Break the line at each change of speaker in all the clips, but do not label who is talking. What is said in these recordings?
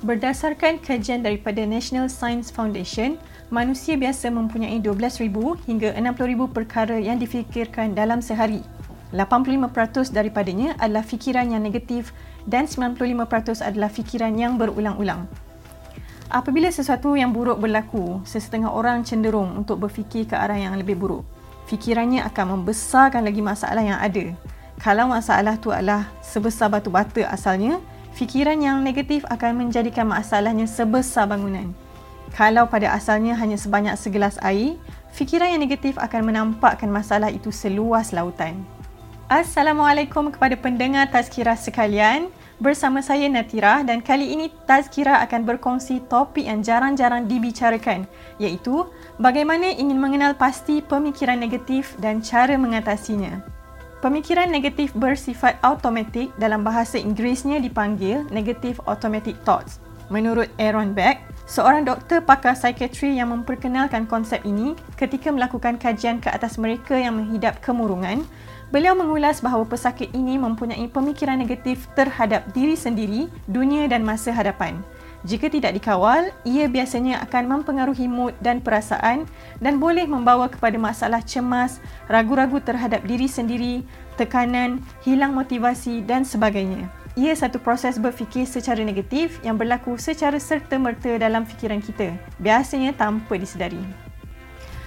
Berdasarkan kajian daripada National Science Foundation, manusia biasa mempunyai 12,000 hingga 60,000 perkara yang difikirkan dalam sehari. 85% daripadanya adalah fikiran yang negatif dan 95% adalah fikiran yang berulang-ulang. Apabila sesuatu yang buruk berlaku, sesetengah orang cenderung untuk berfikir ke arah yang lebih buruk. Fikirannya akan membesarkan lagi masalah yang ada. Kalau masalah itu adalah sebesar batu bata asalnya, fikiran yang negatif akan menjadikan masalahnya sebesar bangunan. Kalau pada asalnya hanya sebanyak segelas air, fikiran yang negatif akan menampakkan masalah itu seluas lautan. Assalamualaikum kepada pendengar Tazkirah sekalian. Bersama saya Natira dan kali ini Tazkirah akan berkongsi topik yang jarang-jarang dibicarakan iaitu bagaimana ingin mengenal pasti pemikiran negatif dan cara mengatasinya. Pemikiran negatif bersifat automatik dalam bahasa Inggerisnya dipanggil negative automatic thoughts. Menurut Aaron Beck, seorang doktor pakar psikiatri yang memperkenalkan konsep ini ketika melakukan kajian ke atas mereka yang menghidap kemurungan, beliau mengulas bahawa pesakit ini mempunyai pemikiran negatif terhadap diri sendiri, dunia dan masa hadapan. Jika tidak dikawal, ia biasanya akan mempengaruhi mood dan perasaan dan boleh membawa kepada masalah cemas, ragu-ragu terhadap diri sendiri, tekanan, hilang motivasi dan sebagainya. Ia satu proses berfikir secara negatif yang berlaku secara serta-merta dalam fikiran kita, biasanya tanpa disedari.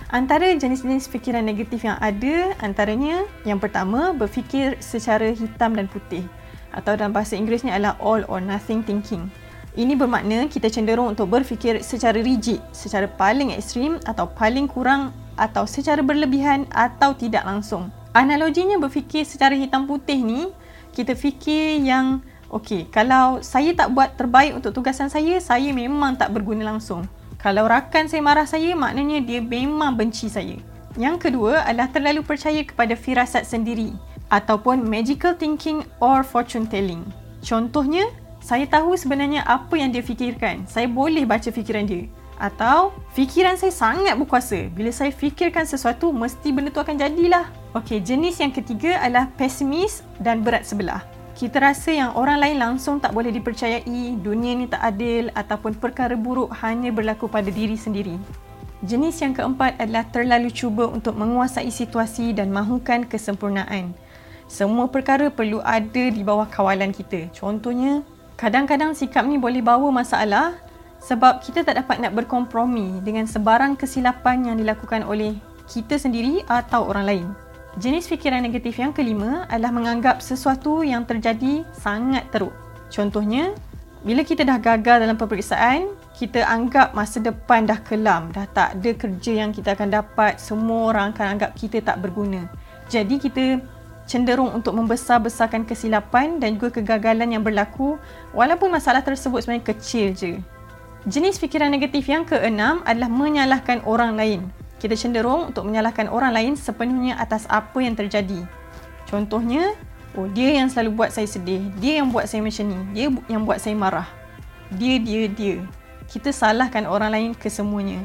Antara jenis-jenis fikiran negatif yang ada antaranya yang pertama berfikir secara hitam dan putih atau dalam bahasa Inggerisnya adalah all or nothing thinking. Ini bermakna kita cenderung untuk berfikir secara rigid, secara paling ekstrim atau paling kurang atau secara berlebihan atau tidak langsung. Analoginya berfikir secara hitam putih ni, kita fikir yang okey, kalau saya tak buat terbaik untuk tugasan saya, saya memang tak berguna langsung. Kalau rakan saya marah saya, maknanya dia memang benci saya. Yang kedua adalah terlalu percaya kepada firasat sendiri ataupun magical thinking or fortune telling. Contohnya, saya tahu sebenarnya apa yang dia fikirkan. Saya boleh baca fikiran dia. Atau fikiran saya sangat berkuasa. Bila saya fikirkan sesuatu, mesti benda tu akan jadilah. Okey, jenis yang ketiga adalah pesimis dan berat sebelah. Kita rasa yang orang lain langsung tak boleh dipercayai, dunia ni tak adil ataupun perkara buruk hanya berlaku pada diri sendiri. Jenis yang keempat adalah terlalu cuba untuk menguasai situasi dan mahukan kesempurnaan. Semua perkara perlu ada di bawah kawalan kita. Contohnya, Kadang-kadang sikap ni boleh bawa masalah sebab kita tak dapat nak berkompromi dengan sebarang kesilapan yang dilakukan oleh kita sendiri atau orang lain. Jenis fikiran negatif yang kelima adalah menganggap sesuatu yang terjadi sangat teruk. Contohnya, bila kita dah gagal dalam peperiksaan, kita anggap masa depan dah kelam, dah tak ada kerja yang kita akan dapat, semua orang akan anggap kita tak berguna. Jadi kita cenderung untuk membesar-besarkan kesilapan dan juga kegagalan yang berlaku walaupun masalah tersebut sebenarnya kecil je. Jenis fikiran negatif yang keenam adalah menyalahkan orang lain. Kita cenderung untuk menyalahkan orang lain sepenuhnya atas apa yang terjadi. Contohnya, oh dia yang selalu buat saya sedih, dia yang buat saya macam ni, dia yang buat saya marah. Dia, dia, dia. Kita salahkan orang lain kesemuanya.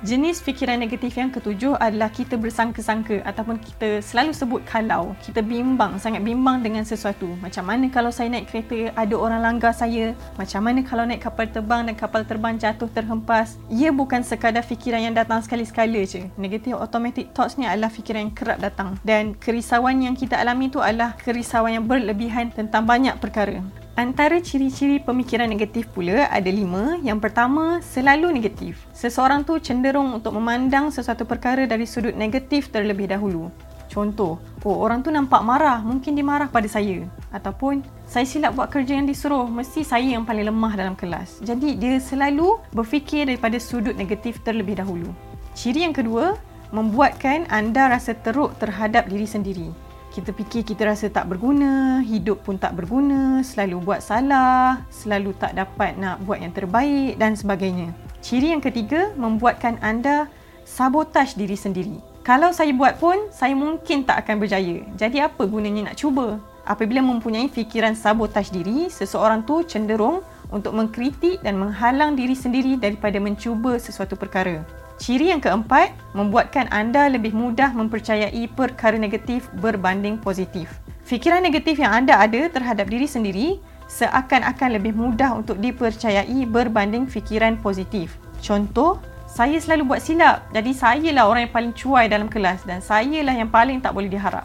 Jenis fikiran negatif yang ketujuh adalah kita bersangka-sangka ataupun kita selalu sebut kalau kita bimbang, sangat bimbang dengan sesuatu. Macam mana kalau saya naik kereta ada orang langgar saya? Macam mana kalau naik kapal terbang dan kapal terbang jatuh terhempas? Ia bukan sekadar fikiran yang datang sekali-sekala je. Negative automatic thoughts ni adalah fikiran yang kerap datang. Dan kerisauan yang kita alami tu adalah kerisauan yang berlebihan tentang banyak perkara. Antara ciri-ciri pemikiran negatif pula ada lima. Yang pertama, selalu negatif. Seseorang tu cenderung untuk memandang sesuatu perkara dari sudut negatif terlebih dahulu. Contoh, oh orang tu nampak marah, mungkin dia marah pada saya. Ataupun, saya silap buat kerja yang disuruh, mesti saya yang paling lemah dalam kelas. Jadi, dia selalu berfikir daripada sudut negatif terlebih dahulu. Ciri yang kedua, membuatkan anda rasa teruk terhadap diri sendiri kita fikir kita rasa tak berguna, hidup pun tak berguna, selalu buat salah, selalu tak dapat nak buat yang terbaik dan sebagainya. Ciri yang ketiga, membuatkan anda sabotaj diri sendiri. Kalau saya buat pun, saya mungkin tak akan berjaya. Jadi apa gunanya nak cuba? Apabila mempunyai fikiran sabotaj diri, seseorang tu cenderung untuk mengkritik dan menghalang diri sendiri daripada mencuba sesuatu perkara. Ciri yang keempat, membuatkan anda lebih mudah mempercayai perkara negatif berbanding positif. Fikiran negatif yang anda ada terhadap diri sendiri seakan-akan lebih mudah untuk dipercayai berbanding fikiran positif. Contoh, saya selalu buat silap. Jadi saya lah orang yang paling cuai dalam kelas dan saya lah yang paling tak boleh diharap.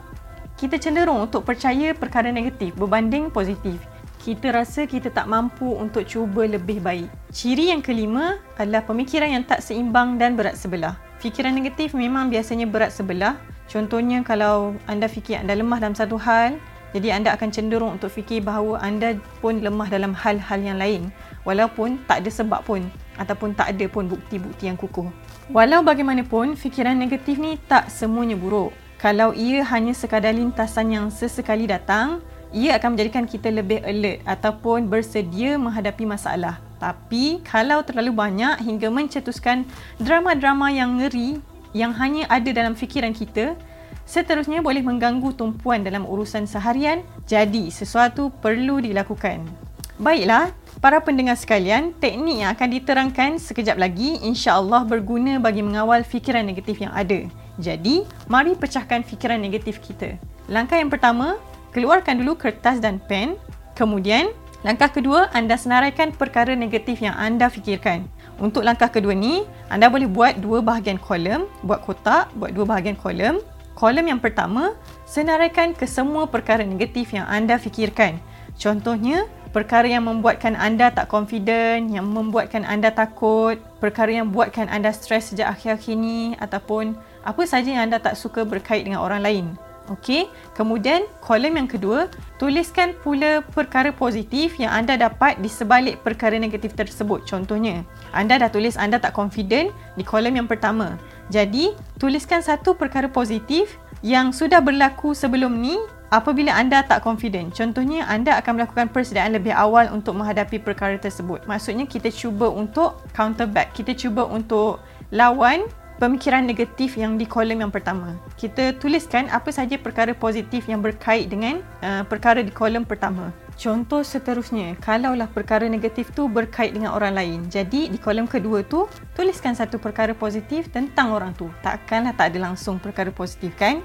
Kita cenderung untuk percaya perkara negatif berbanding positif. Kita rasa kita tak mampu untuk cuba lebih baik. Ciri yang kelima adalah pemikiran yang tak seimbang dan berat sebelah. Fikiran negatif memang biasanya berat sebelah. Contohnya kalau anda fikir anda lemah dalam satu hal, jadi anda akan cenderung untuk fikir bahawa anda pun lemah dalam hal-hal yang lain walaupun tak ada sebab pun ataupun tak ada pun bukti-bukti yang kukuh. Walau bagaimanapun, fikiran negatif ni tak semuanya buruk. Kalau ia hanya sekadar lintasan yang sesekali datang, ia akan menjadikan kita lebih alert ataupun bersedia menghadapi masalah. Tapi kalau terlalu banyak hingga mencetuskan drama-drama yang ngeri yang hanya ada dalam fikiran kita, seterusnya boleh mengganggu tumpuan dalam urusan seharian, jadi sesuatu perlu dilakukan. Baiklah, para pendengar sekalian, teknik yang akan diterangkan sekejap lagi insya-Allah berguna bagi mengawal fikiran negatif yang ada. Jadi, mari pecahkan fikiran negatif kita. Langkah yang pertama, keluarkan dulu kertas dan pen. Kemudian, langkah kedua, anda senaraikan perkara negatif yang anda fikirkan. Untuk langkah kedua ni, anda boleh buat dua bahagian kolom, buat kotak, buat dua bahagian kolom. Kolom yang pertama, senaraikan ke semua perkara negatif yang anda fikirkan. Contohnya, perkara yang membuatkan anda tak confident, yang membuatkan anda takut, perkara yang buatkan anda stres sejak akhir-akhir ini ataupun apa saja yang anda tak suka berkait dengan orang lain. Okey, kemudian kolom yang kedua, tuliskan pula perkara positif yang anda dapat di sebalik perkara negatif tersebut. Contohnya, anda dah tulis anda tak confident di kolom yang pertama. Jadi, tuliskan satu perkara positif yang sudah berlaku sebelum ni Apabila anda tak confident, contohnya anda akan melakukan persediaan lebih awal untuk menghadapi perkara tersebut. Maksudnya kita cuba untuk counter back, kita cuba untuk lawan pemikiran negatif yang di kolom yang pertama. Kita tuliskan apa saja perkara positif yang berkait dengan uh, perkara di kolom pertama. Contoh seterusnya, kalaulah perkara negatif tu berkait dengan orang lain. Jadi di kolom kedua tu, tuliskan satu perkara positif tentang orang tu. Takkanlah tak ada langsung perkara positif kan?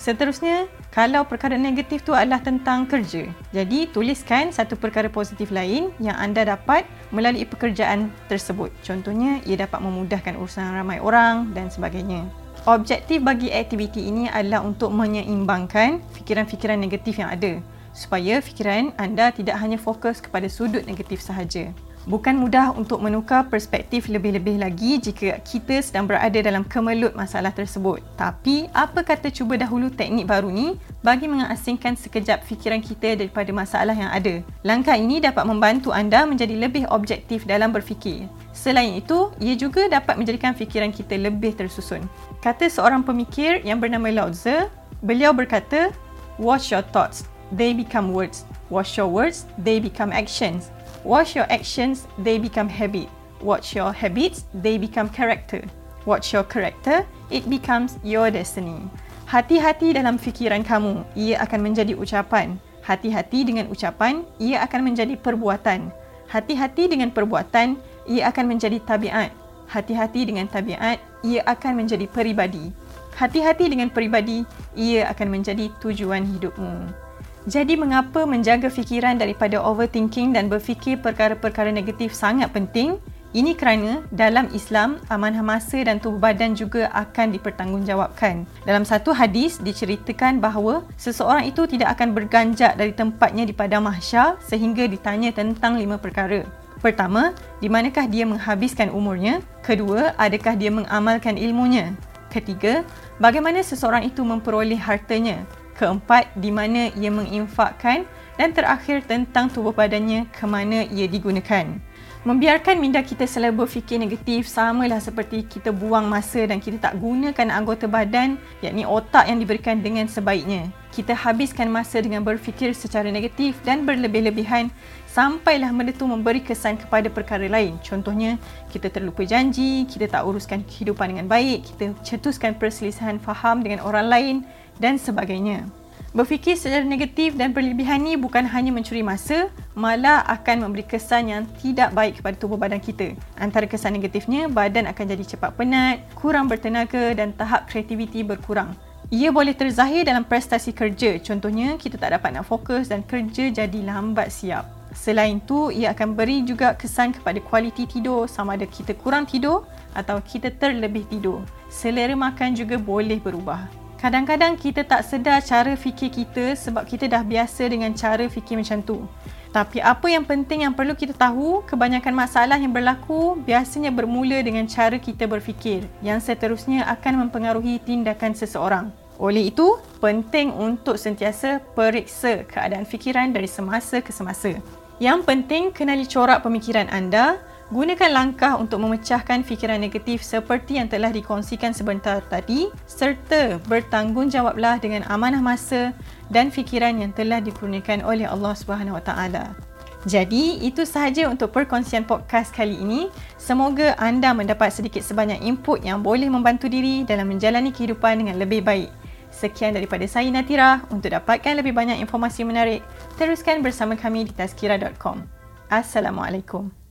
Seterusnya, kalau perkara negatif tu adalah tentang kerja. Jadi, tuliskan satu perkara positif lain yang anda dapat melalui pekerjaan tersebut. Contohnya, ia dapat memudahkan urusan ramai orang dan sebagainya. Objektif bagi aktiviti ini adalah untuk menyeimbangkan fikiran-fikiran negatif yang ada supaya fikiran anda tidak hanya fokus kepada sudut negatif sahaja. Bukan mudah untuk menukar perspektif lebih-lebih lagi jika kita sedang berada dalam kemelut masalah tersebut. Tapi, apa kata cuba dahulu teknik baru ni bagi mengasingkan sekejap fikiran kita daripada masalah yang ada. Langkah ini dapat membantu anda menjadi lebih objektif dalam berfikir. Selain itu, ia juga dapat menjadikan fikiran kita lebih tersusun. Kata seorang pemikir yang bernama Lao Tzu, beliau berkata, Watch your thoughts, they become words. Watch your words, they become actions. Watch your actions, they become habit. Watch your habits, they become character. Watch your character, it becomes your destiny. Hati-hati dalam fikiran kamu, ia akan menjadi ucapan. Hati-hati dengan ucapan, ia akan menjadi perbuatan. Hati-hati dengan perbuatan, ia akan menjadi tabiat. Hati-hati dengan tabiat, ia akan menjadi peribadi. Hati-hati dengan peribadi, ia akan menjadi tujuan hidupmu. Jadi mengapa menjaga fikiran daripada overthinking dan berfikir perkara-perkara negatif sangat penting? Ini kerana dalam Islam, amanah masa dan tubuh badan juga akan dipertanggungjawabkan. Dalam satu hadis diceritakan bahawa seseorang itu tidak akan berganjak dari tempatnya di padang mahsyar sehingga ditanya tentang lima perkara. Pertama, di manakah dia menghabiskan umurnya? Kedua, adakah dia mengamalkan ilmunya? Ketiga, bagaimana seseorang itu memperoleh hartanya? Keempat di mana ia menginfakkan dan terakhir tentang tubuh badannya ke mana ia digunakan. Membiarkan minda kita selalu berfikir negatif samalah seperti kita buang masa dan kita tak gunakan anggota badan yakni otak yang diberikan dengan sebaiknya. Kita habiskan masa dengan berfikir secara negatif dan berlebih-lebihan sampailah benda itu memberi kesan kepada perkara lain. Contohnya, kita terlupa janji, kita tak uruskan kehidupan dengan baik, kita cetuskan perselisihan faham dengan orang lain dan sebagainya. Berfikir secara negatif dan berlebihan ni bukan hanya mencuri masa, malah akan memberi kesan yang tidak baik kepada tubuh badan kita. Antara kesan negatifnya, badan akan jadi cepat penat, kurang bertenaga dan tahap kreativiti berkurang. Ia boleh terzahir dalam prestasi kerja. Contohnya, kita tak dapat nak fokus dan kerja jadi lambat siap. Selain itu, ia akan beri juga kesan kepada kualiti tidur sama ada kita kurang tidur atau kita terlebih tidur. Selera makan juga boleh berubah. Kadang-kadang kita tak sedar cara fikir kita sebab kita dah biasa dengan cara fikir macam tu. Tapi apa yang penting yang perlu kita tahu, kebanyakan masalah yang berlaku biasanya bermula dengan cara kita berfikir yang seterusnya akan mempengaruhi tindakan seseorang. Oleh itu, penting untuk sentiasa periksa keadaan fikiran dari semasa ke semasa. Yang penting, kenali corak pemikiran anda, gunakan langkah untuk memecahkan fikiran negatif seperti yang telah dikongsikan sebentar tadi serta bertanggungjawablah dengan amanah masa dan fikiran yang telah dikurniakan oleh Allah Subhanahu Wa Taala. Jadi, itu sahaja untuk perkongsian podcast kali ini. Semoga anda mendapat sedikit sebanyak input yang boleh membantu diri dalam menjalani kehidupan dengan lebih baik. Sekian daripada saya Natira. Untuk dapatkan lebih banyak informasi menarik, teruskan bersama kami di tazkira.com. Assalamualaikum.